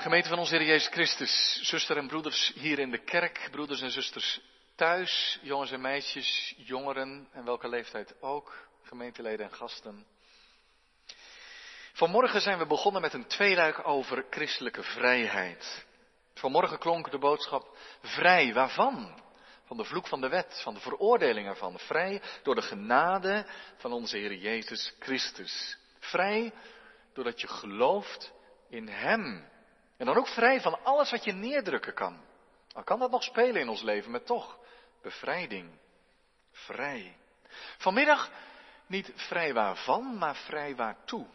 Gemeente van onze Heer Jezus Christus, zuster en broeders hier in de kerk, broeders en zusters thuis, jongens en meisjes, jongeren en welke leeftijd ook, gemeenteleden en gasten. Vanmorgen zijn we begonnen met een tweeluik over christelijke vrijheid. Vanmorgen klonk de boodschap vrij, waarvan? Van de vloek van de wet, van de veroordeling ervan. Vrij door de genade van onze Heer Jezus Christus. Vrij doordat je gelooft in Hem. En dan ook vrij van alles wat je neerdrukken kan. Al kan dat nog spelen in ons leven, maar toch bevrijding. Vrij. Vanmiddag niet vrij waarvan, maar vrij waartoe.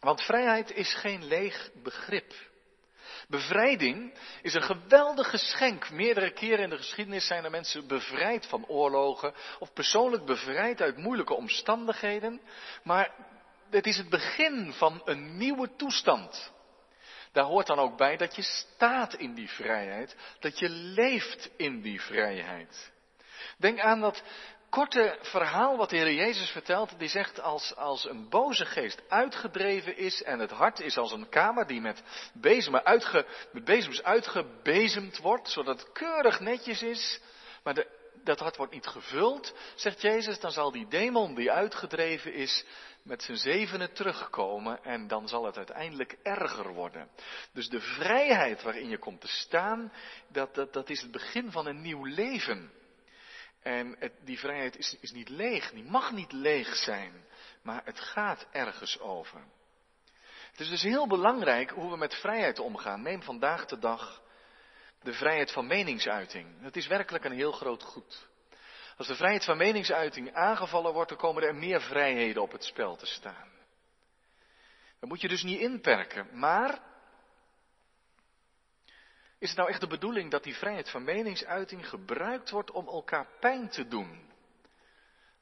Want vrijheid is geen leeg begrip. Bevrijding is een geweldig geschenk. Meerdere keren in de geschiedenis zijn er mensen bevrijd van oorlogen of persoonlijk bevrijd uit moeilijke omstandigheden. Maar het is het begin van een nieuwe toestand. Daar hoort dan ook bij dat je staat in die vrijheid, dat je leeft in die vrijheid. Denk aan dat korte verhaal wat de Heer Jezus vertelt, die zegt als, als een boze geest uitgedreven is en het hart is als een kamer die met, uitge, met bezems uitgebezemd wordt, zodat het keurig netjes is, maar de, dat hart wordt niet gevuld, zegt Jezus, dan zal die demon die uitgedreven is met zijn zevenen terugkomen en dan zal het uiteindelijk erger worden. Dus de vrijheid waarin je komt te staan, dat, dat, dat is het begin van een nieuw leven. En die vrijheid is, is niet leeg, die mag niet leeg zijn, maar het gaat ergens over. Het is dus heel belangrijk hoe we met vrijheid omgaan. Neem vandaag de dag de vrijheid van meningsuiting. Het is werkelijk een heel groot goed. Als de vrijheid van meningsuiting aangevallen wordt, dan komen er meer vrijheden op het spel te staan. Dan moet je dus niet inperken. Maar is het nou echt de bedoeling dat die vrijheid van meningsuiting gebruikt wordt om elkaar pijn te doen?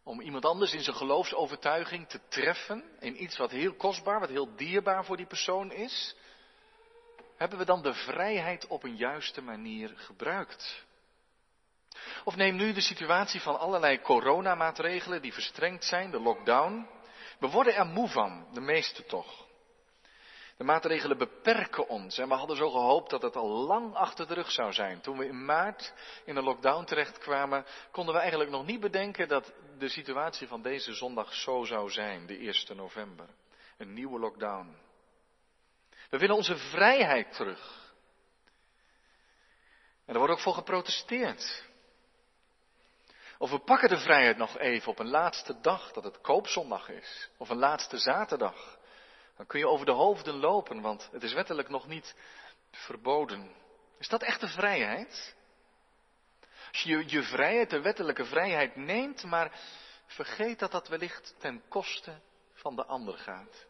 Om iemand anders in zijn geloofsovertuiging te treffen, in iets wat heel kostbaar, wat heel dierbaar voor die persoon is? Hebben we dan de vrijheid op een juiste manier gebruikt? Of neem nu de situatie van allerlei coronamaatregelen die verstrengd zijn, de lockdown. We worden er moe van, de meeste toch. De maatregelen beperken ons en we hadden zo gehoopt dat het al lang achter de rug zou zijn. Toen we in maart in een lockdown terechtkwamen, konden we eigenlijk nog niet bedenken dat de situatie van deze zondag zo zou zijn, de 1 november. Een nieuwe lockdown. We willen onze vrijheid terug. En er wordt ook voor geprotesteerd. Of we pakken de vrijheid nog even op een laatste dag, dat het koopzondag is. Of een laatste zaterdag. Dan kun je over de hoofden lopen, want het is wettelijk nog niet verboden. Is dat echte vrijheid? Als je je vrijheid, de wettelijke vrijheid neemt, maar vergeet dat dat wellicht ten koste van de ander gaat.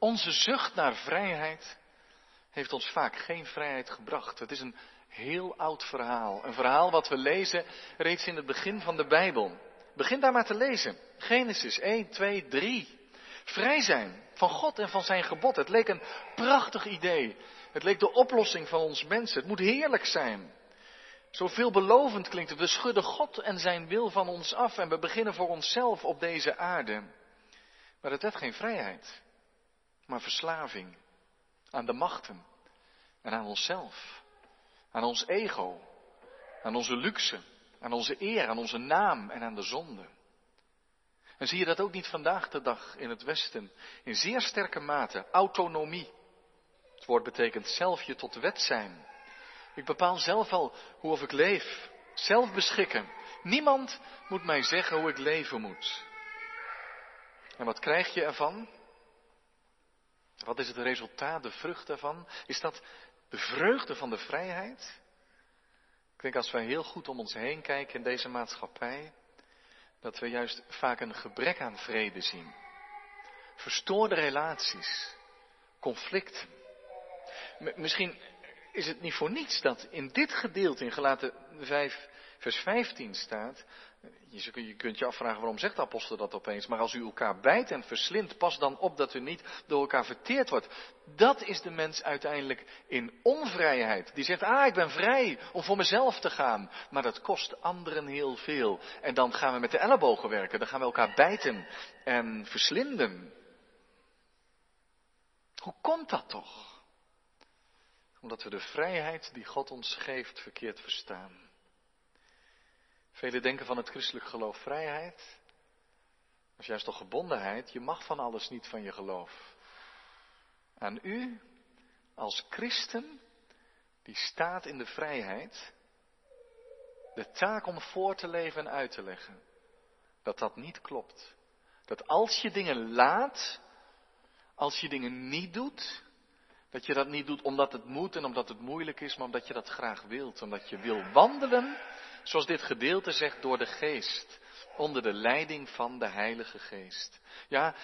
Onze zucht naar vrijheid heeft ons vaak geen vrijheid gebracht. Het is een heel oud verhaal. Een verhaal wat we lezen reeds in het begin van de Bijbel. Begin daar maar te lezen. Genesis 1, 2, 3. Vrij zijn van God en van zijn gebod. Het leek een prachtig idee. Het leek de oplossing van ons mensen. Het moet heerlijk zijn. Zo veelbelovend klinkt het. We schudden God en zijn wil van ons af en we beginnen voor onszelf op deze aarde. Maar het werd geen vrijheid, maar verslaving aan de machten en aan onszelf aan ons ego, aan onze luxe, aan onze eer, aan onze naam en aan de zonde. En zie je dat ook niet vandaag de dag in het Westen? In zeer sterke mate autonomie. Het woord betekent zelf je tot wet zijn. Ik bepaal zelf al hoe of ik leef. Zelf beschikken. Niemand moet mij zeggen hoe ik leven moet. En wat krijg je ervan? Wat is het resultaat, de vrucht daarvan? Is dat de vreugde van de vrijheid. Ik denk als wij heel goed om ons heen kijken in deze maatschappij, dat we juist vaak een gebrek aan vrede zien. Verstoorde relaties, conflicten. misschien is het niet voor niets dat in dit gedeelte in gelaten 5, vers 15 staat, je kunt je afvragen waarom zegt de apostel dat opeens. Maar als u elkaar bijt en verslindt, pas dan op dat u niet door elkaar verteerd wordt. Dat is de mens uiteindelijk in onvrijheid. Die zegt, ah, ik ben vrij om voor mezelf te gaan. Maar dat kost anderen heel veel. En dan gaan we met de ellebogen werken. Dan gaan we elkaar bijten en verslinden. Hoe komt dat toch? Omdat we de vrijheid die God ons geeft verkeerd verstaan. Velen denken van het christelijk geloof vrijheid. Dat is juist toch gebondenheid. Je mag van alles niet van je geloof. Aan u, als christen, die staat in de vrijheid, de taak om voor te leven en uit te leggen. Dat dat niet klopt. Dat als je dingen laat, als je dingen niet doet, dat je dat niet doet omdat het moet en omdat het moeilijk is, maar omdat je dat graag wilt. Omdat je wil wandelen, zoals dit gedeelte zegt, door de geest. Onder de leiding van de Heilige Geest. Ja,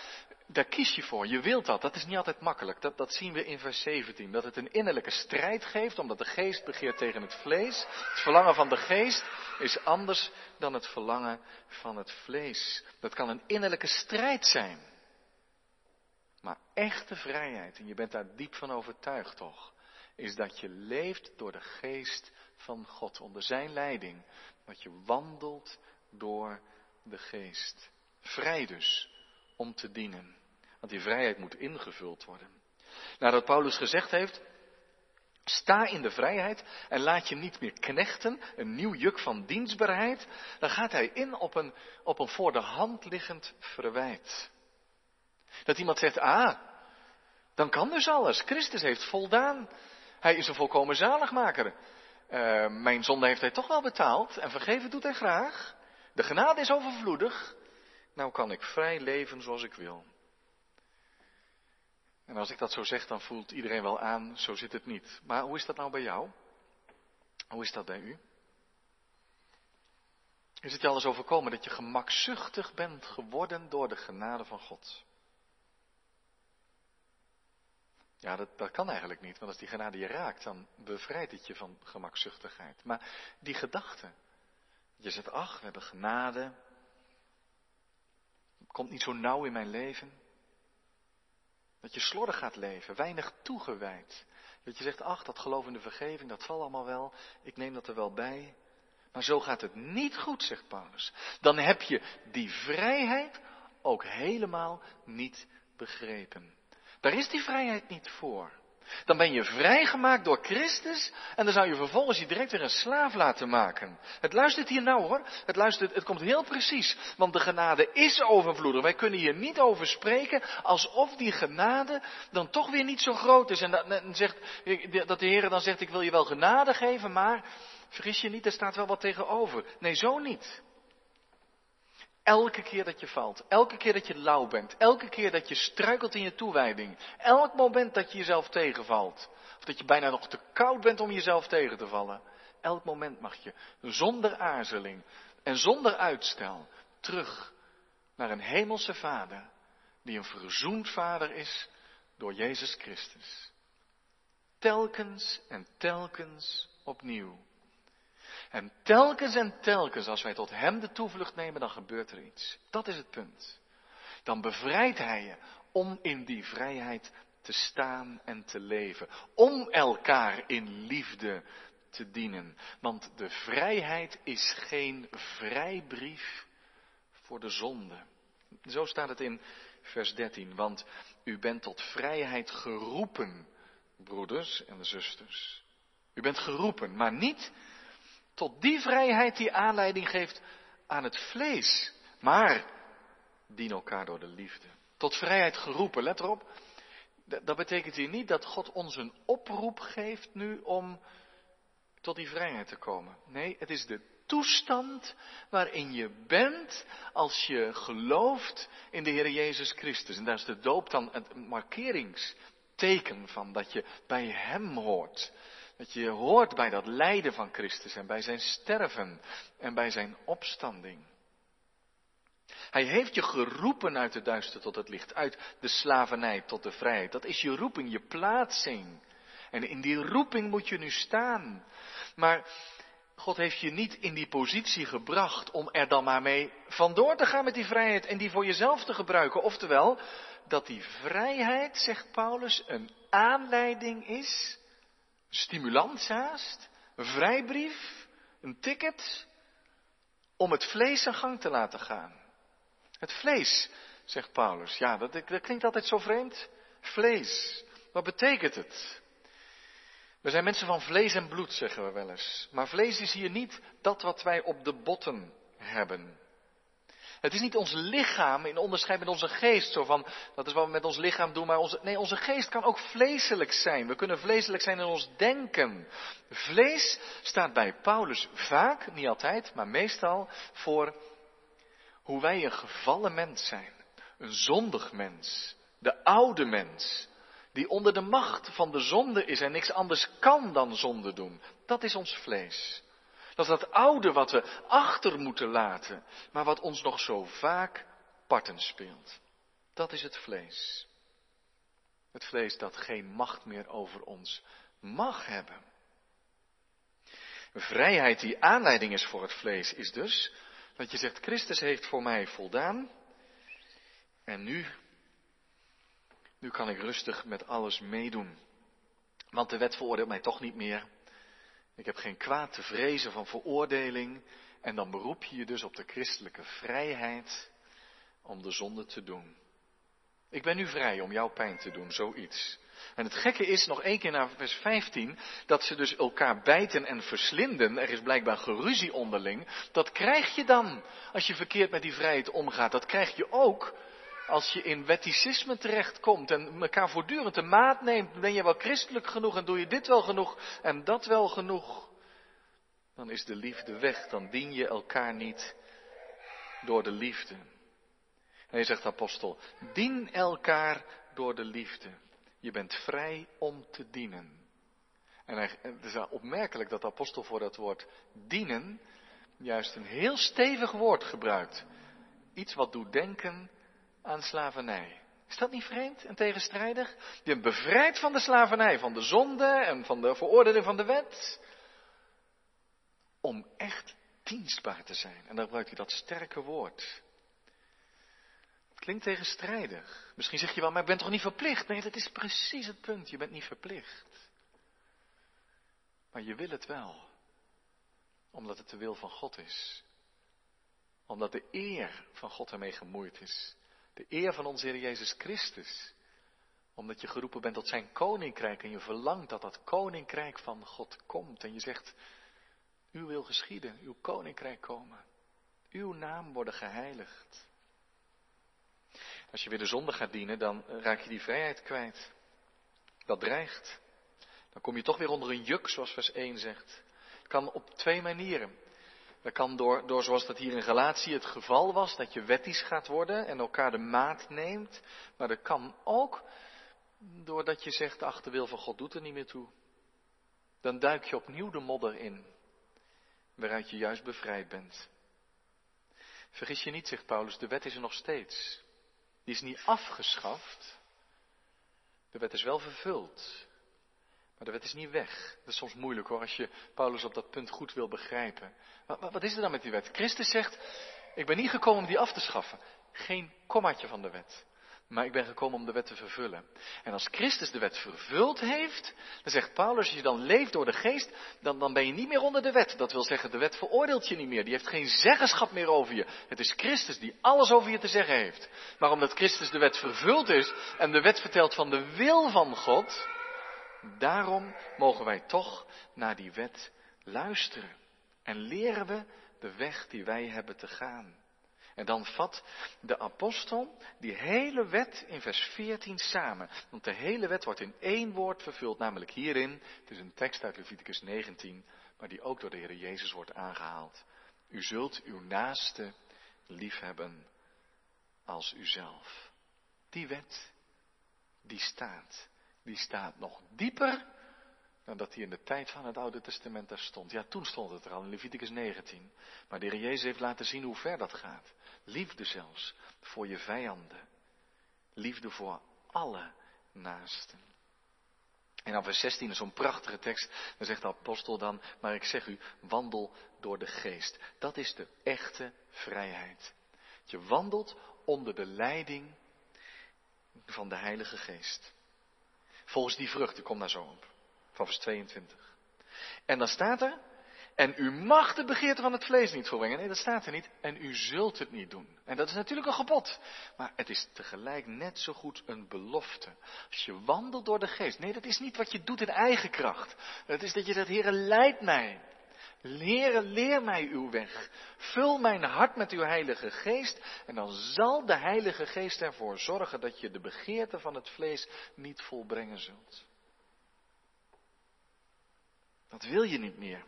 daar kies je voor. Je wilt dat. Dat is niet altijd makkelijk. Dat, dat zien we in vers 17. Dat het een innerlijke strijd geeft, omdat de geest begeert tegen het vlees. Het verlangen van de geest is anders dan het verlangen van het vlees. Dat kan een innerlijke strijd zijn. Maar echte vrijheid, en je bent daar diep van overtuigd toch, is dat je leeft door de geest van God, onder zijn leiding. Dat je wandelt door de geest. Vrij dus om te dienen. Want die vrijheid moet ingevuld worden. Nadat Paulus gezegd heeft, sta in de vrijheid en laat je niet meer knechten, een nieuw juk van dienstbaarheid, dan gaat hij in op een, op een voor de hand liggend verwijt. Dat iemand zegt, ah, dan kan dus alles. Christus heeft voldaan. Hij is een volkomen zaligmaker. Uh, mijn zonde heeft hij toch wel betaald en vergeven doet hij graag. De genade is overvloedig. Nou kan ik vrij leven zoals ik wil. En als ik dat zo zeg, dan voelt iedereen wel aan, zo zit het niet. Maar hoe is dat nou bij jou? Hoe is dat bij u? Is het je al eens overkomen dat je gemakzuchtig bent geworden door de genade van God? Ja, dat, dat kan eigenlijk niet, want als die genade je raakt, dan bevrijdt het je van gemakzuchtigheid. Maar die gedachte, je zegt, ach, we hebben genade, komt niet zo nauw in mijn leven. Dat je slordig gaat leven, weinig toegewijd. Dat je zegt, ach, dat geloof in de vergeving, dat valt allemaal wel, ik neem dat er wel bij. Maar zo gaat het niet goed, zegt Paulus. Dan heb je die vrijheid ook helemaal niet begrepen. Daar is die vrijheid niet voor. Dan ben je vrijgemaakt door Christus en dan zou je vervolgens je direct weer een slaaf laten maken. Het luistert hier nou hoor. Het, luistert, het komt heel precies. Want de genade is overvloedig. Wij kunnen hier niet over spreken alsof die genade dan toch weer niet zo groot is. En dat, zegt, dat de Heer dan zegt ik wil je wel genade geven, maar vergis je niet, er staat wel wat tegenover. Nee, zo niet. Elke keer dat je valt, elke keer dat je lauw bent, elke keer dat je struikelt in je toewijding, elk moment dat je jezelf tegenvalt, of dat je bijna nog te koud bent om jezelf tegen te vallen, elk moment mag je zonder aarzeling en zonder uitstel terug naar een hemelse Vader, die een verzoend Vader is door Jezus Christus. Telkens en telkens opnieuw. En telkens en telkens, als wij tot Hem de toevlucht nemen, dan gebeurt er iets. Dat is het punt. Dan bevrijdt Hij je om in die vrijheid te staan en te leven. Om elkaar in liefde te dienen. Want de vrijheid is geen vrijbrief voor de zonde. Zo staat het in vers 13. Want u bent tot vrijheid geroepen, broeders en zusters. U bent geroepen, maar niet tot die vrijheid die aanleiding geeft aan het vlees. Maar dien elkaar door de liefde. Tot vrijheid geroepen, let erop. Dat betekent hier niet dat God ons een oproep geeft nu om tot die vrijheid te komen. Nee, het is de toestand waarin je bent als je gelooft in de Heer Jezus Christus. En daar is de doop dan het markeringsteken van dat je bij Hem hoort. Dat je hoort bij dat lijden van Christus en bij zijn sterven en bij zijn opstanding. Hij heeft je geroepen uit de duister tot het licht, uit de slavernij tot de vrijheid. Dat is je roeping, je plaatsing. En in die roeping moet je nu staan. Maar God heeft je niet in die positie gebracht om er dan maar mee vandoor te gaan met die vrijheid en die voor jezelf te gebruiken. Oftewel, dat die vrijheid, zegt Paulus, een aanleiding is stimulans haast, een vrijbrief, een ticket, om het vlees aan gang te laten gaan. Het vlees, zegt Paulus. Ja, dat, dat klinkt altijd zo vreemd. Vlees. Wat betekent het? We zijn mensen van vlees en bloed, zeggen we wel eens. Maar vlees is hier niet dat wat wij op de botten hebben. Het is niet ons lichaam in onderscheid met onze geest, zo van, dat is wat we met ons lichaam doen, maar onze, nee, onze geest kan ook vleeselijk zijn. We kunnen vleeselijk zijn in ons denken. Vlees staat bij Paulus vaak, niet altijd, maar meestal voor hoe wij een gevallen mens zijn. Een zondig mens. De oude mens. Die onder de macht van de zonde is en niks anders kan dan zonde doen. Dat is ons vlees. Dat is dat oude wat we achter moeten laten, maar wat ons nog zo vaak parten speelt. Dat is het vlees. Het vlees dat geen macht meer over ons mag hebben. Vrijheid die aanleiding is voor het vlees is dus dat je zegt, Christus heeft voor mij voldaan en nu, nu kan ik rustig met alles meedoen. Want de wet veroordeelt mij toch niet meer. Ik heb geen kwaad te vrezen van veroordeling. En dan beroep je je dus op de christelijke vrijheid om de zonde te doen. Ik ben nu vrij om jouw pijn te doen, zoiets. En het gekke is, nog één keer naar vers 15, dat ze dus elkaar bijten en verslinden. Er is blijkbaar geruzie onderling. Dat krijg je dan als je verkeerd met die vrijheid omgaat. Dat krijg je ook als je in wetticisme terechtkomt en elkaar voortdurend de maat neemt, ben je wel christelijk genoeg en doe je dit wel genoeg en dat wel genoeg, dan is de liefde weg, dan dien je elkaar niet door de liefde. En je zegt apostel, dien elkaar door de liefde. Je bent vrij om te dienen. En het is opmerkelijk dat de apostel voor dat woord dienen juist een heel stevig woord gebruikt. Iets wat doet denken aan slavernij. Is dat niet vreemd en tegenstrijdig? Je bent bevrijd van de slavernij, van de zonde en van de veroordeling van de wet. Om echt dienstbaar te zijn. En dan gebruikt hij dat sterke woord. Het klinkt tegenstrijdig. Misschien zeg je wel, maar ik ben toch niet verplicht? Nee, dat is precies het punt. Je bent niet verplicht. Maar je wil het wel. Omdat het de wil van God is. Omdat de eer van God ermee gemoeid is. De eer van onze Heer Jezus Christus. Omdat je geroepen bent tot zijn koninkrijk en je verlangt dat dat koninkrijk van God komt. En je zegt, u wil geschieden, uw koninkrijk komen. Uw naam worden geheiligd. Als je weer de zonde gaat dienen, dan raak je die vrijheid kwijt. Dat dreigt. Dan kom je toch weer onder een juk, zoals vers 1 zegt. Het kan op twee manieren. Dat kan door, door, zoals dat hier in Galatië het geval was, dat je wettisch gaat worden en elkaar de maat neemt. Maar dat kan ook doordat je zegt, ach, de wil van God doet er niet meer toe. Dan duik je opnieuw de modder in, waaruit je juist bevrijd bent. Vergis je niet, zegt Paulus, de wet is er nog steeds. Die is niet afgeschaft. De wet is wel vervuld. Maar de wet is niet weg. Dat is soms moeilijk hoor, als je Paulus op dat punt goed wil begrijpen. Maar, wat is er dan met die wet? Christus zegt, ik ben niet gekomen om die af te schaffen. Geen kommaatje van de wet. Maar ik ben gekomen om de wet te vervullen. En als Christus de wet vervuld heeft, dan zegt Paulus, als je dan leeft door de geest, dan, dan ben je niet meer onder de wet. Dat wil zeggen, de wet veroordeelt je niet meer. Die heeft geen zeggenschap meer over je. Het is Christus die alles over je te zeggen heeft. Maar omdat Christus de wet vervuld is en de wet vertelt van de wil van God, Daarom mogen wij toch naar die wet luisteren. En leren we de weg die wij hebben te gaan. En dan vat de apostel die hele wet in vers 14 samen. Want de hele wet wordt in één woord vervuld, namelijk hierin. Het is een tekst uit Leviticus 19, maar die ook door de Heer Jezus wordt aangehaald. U zult uw naaste liefhebben als uzelf. Die wet, die staat die staat nog dieper dan dat hij in de tijd van het Oude Testament daar stond. Ja, toen stond het er al in Leviticus 19. Maar de Heer Jezus heeft laten zien hoe ver dat gaat. Liefde zelfs voor je vijanden. Liefde voor alle naasten. En dan vers 16 is zo'n prachtige tekst. Dan zegt de apostel dan, maar ik zeg u, wandel door de geest. Dat is de echte vrijheid. Je wandelt onder de leiding van de Heilige Geest. Volgens die vrucht, ik kom daar zo op. Van vers 22. En dan staat er, En u mag de begeerte van het vlees niet volbrengen. Nee, dat staat er niet. En u zult het niet doen. En dat is natuurlijk een gebod. Maar het is tegelijk net zo goed een belofte. Als je wandelt door de geest. Nee, dat is niet wat je doet in eigen kracht. Het is dat je zegt, Heer, leid mij. Leren, leer mij uw weg. Vul mijn hart met uw Heilige Geest. En dan zal de Heilige Geest ervoor zorgen dat je de begeerte van het vlees niet volbrengen zult. Dat wil je niet meer.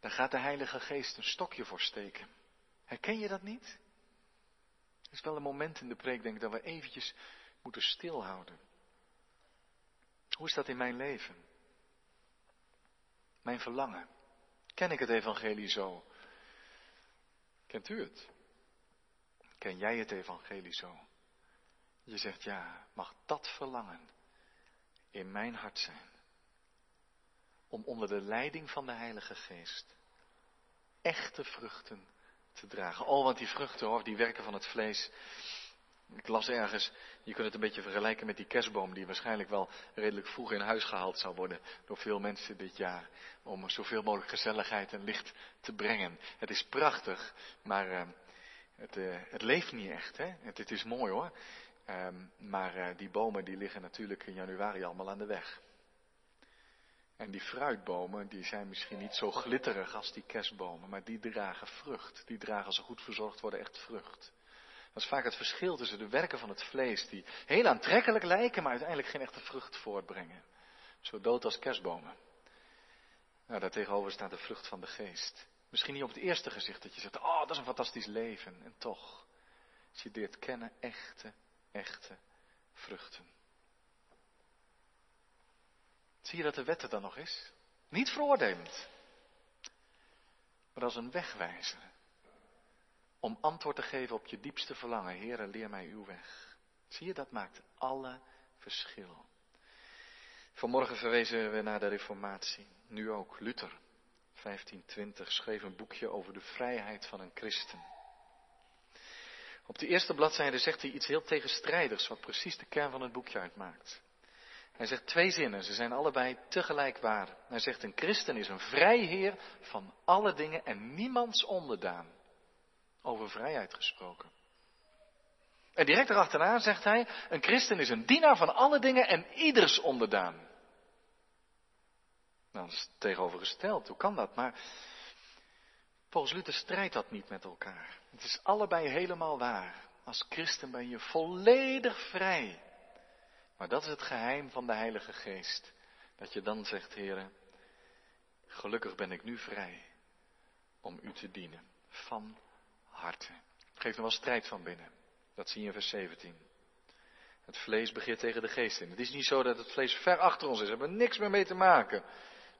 Daar gaat de Heilige Geest een stokje voor steken. Herken je dat niet? Er is wel een moment in de preek, denk ik, dat we eventjes moeten stilhouden. Hoe is dat in mijn leven? Mijn verlangen. Ken ik het evangelie zo? Kent u het? Ken jij het evangelie zo? Je zegt ja, mag dat verlangen in mijn hart zijn? Om onder de leiding van de Heilige Geest echte vruchten te dragen. Oh, want die vruchten hoor, die werken van het vlees. Ik las ergens, je kunt het een beetje vergelijken met die kerstboom die waarschijnlijk wel redelijk vroeg in huis gehaald zou worden door veel mensen dit jaar. Om zoveel mogelijk gezelligheid en licht te brengen. Het is prachtig, maar uh, het, uh, het, leeft niet echt. Hè? Het, is mooi hoor. Um, maar uh, die bomen die liggen natuurlijk in januari allemaal aan de weg. En die fruitbomen, die zijn misschien niet zo glitterig als die kerstbomen, maar die dragen vrucht. Die dragen, als ze goed verzorgd worden, echt vrucht. Dat is vaak het verschil tussen de werken van het vlees, die heel aantrekkelijk lijken, maar uiteindelijk geen echte vrucht voortbrengen. Zo dood als kerstbomen. Nou, daartegenover staat de vrucht van de geest. Misschien niet op het eerste gezicht dat je zegt, oh, dat is een fantastisch leven. En toch, als je dit kennen, echte, echte vruchten. Zie je dat de wet er dan nog is? Niet veroordelend, maar als een wegwijzer. Om antwoord te geven op je diepste verlangen. Heere, leer mij uw weg. Zie je, dat maakt alle verschil. Vanmorgen verwezen we naar de Reformatie. Nu ook Luther, 1520, schreef een boekje over de vrijheid van een christen. Op de eerste bladzijde zegt hij iets heel tegenstrijdigs, wat precies de kern van het boekje uitmaakt. Hij zegt twee zinnen, ze zijn allebei tegelijk waar. Hij zegt een christen is een vrijheer van alle dingen en niemands onderdaan. Over vrijheid gesproken. En direct erachteraan zegt hij, een christen is een dienaar van alle dingen en ieders onderdaan. Nou, dat is tegenovergesteld, hoe kan dat? Maar volgens Luther strijdt dat niet met elkaar. Het is allebei helemaal waar. Als christen ben je volledig vrij. Maar dat is het geheim van de Heilige Geest. Dat je dan zegt, heren, gelukkig ben ik nu vrij om u te dienen. Van harte. Geeft nog wel strijd van binnen. Dat zie je in vers 17. Het vlees begeert tegen de geest in. Het is niet zo dat het vlees ver achter ons is. We hebben niks meer mee te maken.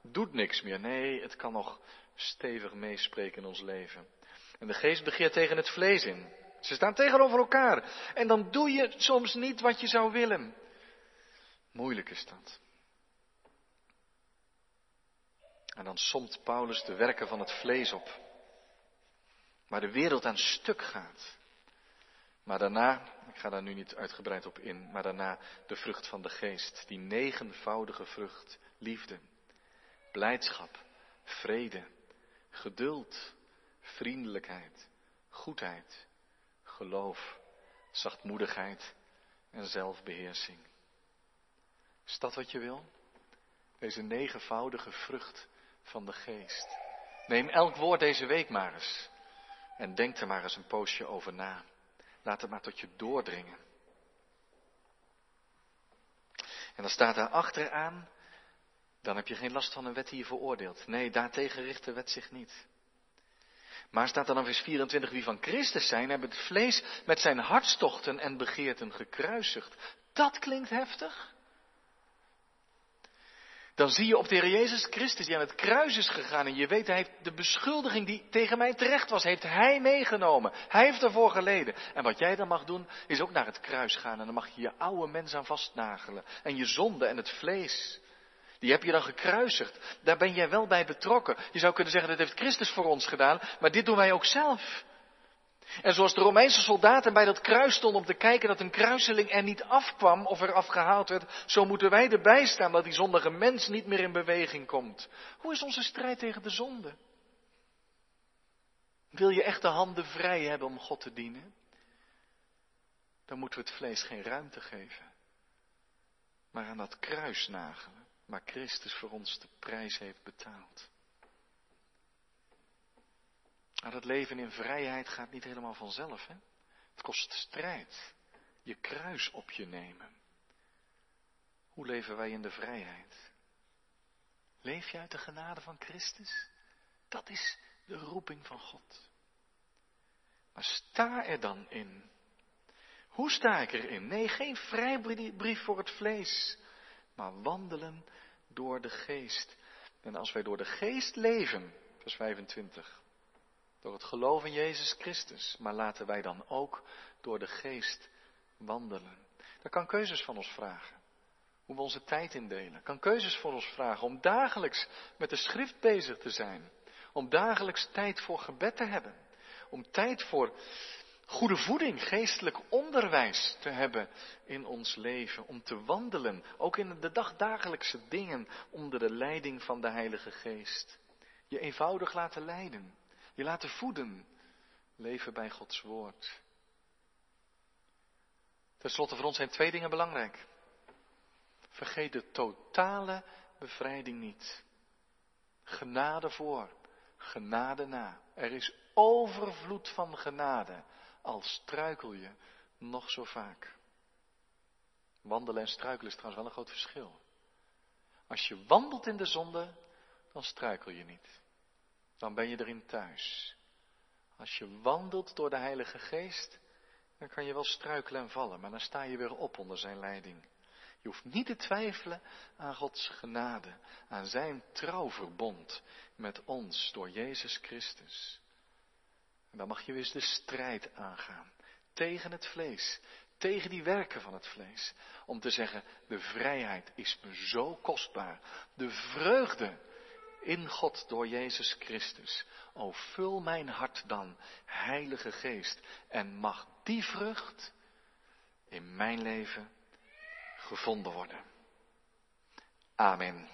Doet niks meer. Nee, het kan nog stevig meespreken in ons leven. En de geest begeert tegen het vlees in. Ze staan tegenover elkaar. En dan doe je soms niet wat je zou willen. Moeilijk is dat. En dan somt Paulus de werken van het vlees op. Waar de wereld aan stuk gaat. Maar daarna, ik ga daar nu niet uitgebreid op in, maar daarna de vrucht van de geest. Die negenvoudige vrucht. Liefde, blijdschap, vrede, geduld, vriendelijkheid, goedheid, geloof, zachtmoedigheid en zelfbeheersing. Is dat wat je wil? Deze negenvoudige vrucht van de geest. Neem elk woord deze week maar eens. En denk er maar eens een poosje over na. Laat het maar tot je doordringen. En dan staat daar achteraan, dan heb je geen last van een wet die je veroordeelt. Nee, daartegen richt de wet zich niet. Maar staat dan in vers 24, wie van Christus zijn, hebben het vlees met zijn hartstochten en begeerten gekruisigd. Dat klinkt heftig dan zie je op de Heer Jezus Christus die aan het kruis is gegaan. En je weet, hij heeft de beschuldiging die tegen mij terecht was, heeft hij meegenomen. Hij heeft ervoor geleden. En wat jij dan mag doen, is ook naar het kruis gaan. En dan mag je je oude mens aan vastnagelen. En je zonde en het vlees. Die heb je dan gekruisigd. Daar ben jij wel bij betrokken. Je zou kunnen zeggen, dat heeft Christus voor ons gedaan. Maar dit doen wij ook zelf. En zoals de Romeinse soldaten bij dat kruis stonden om te kijken dat een kruiseling er niet afkwam of er afgehaald werd, zo moeten wij erbij staan dat die zondige mens niet meer in beweging komt. Hoe is onze strijd tegen de zonde? Wil je echt de handen vrij hebben om God te dienen? Dan moeten we het vlees geen ruimte geven, maar aan dat kruis nagelen, waar Christus voor ons de prijs heeft betaald. Maar dat leven in vrijheid gaat niet helemaal vanzelf. Hè? Het kost strijd. Je kruis op je nemen. Hoe leven wij in de vrijheid? Leef je uit de genade van Christus? Dat is de roeping van God. Maar sta er dan in. Hoe sta ik erin? Nee, geen vrijbrief voor het vlees, maar wandelen door de geest. En als wij door de geest leven, vers 25, door het geloof in Jezus Christus. Maar laten wij dan ook door de geest wandelen. Dat kan keuzes van ons vragen. Hoe we onze tijd indelen. Kan keuzes voor ons vragen om dagelijks met de schrift bezig te zijn. Om dagelijks tijd voor gebed te hebben. Om tijd voor goede voeding, geestelijk onderwijs te hebben in ons leven. Om te wandelen, ook in de dagdagelijkse dingen, onder de leiding van de Heilige Geest. Je eenvoudig laten leiden. Je laten voeden. Leven bij Gods woord. Ten slotte voor ons zijn twee dingen belangrijk. Vergeet de totale bevrijding niet. Genade voor, genade na. Er is overvloed van genade, al struikel je nog zo vaak. Wandelen en struikelen is trouwens wel een groot verschil. Als je wandelt in de zonde, dan struikel je niet dan ben je erin thuis. Als je wandelt door de Heilige Geest, dan kan je wel struikelen en vallen, maar dan sta je weer op onder zijn leiding. Je hoeft niet te twijfelen aan Gods genade, aan zijn trouwverbond met ons door Jezus Christus. En dan mag je weer de strijd aangaan tegen het vlees, tegen die werken van het vlees. Om te zeggen, de vrijheid is me zo kostbaar. De vreugde in God door Jezus Christus. O, vul mijn hart dan, Heilige Geest, en mag die vrucht in mijn leven gevonden worden. Amen.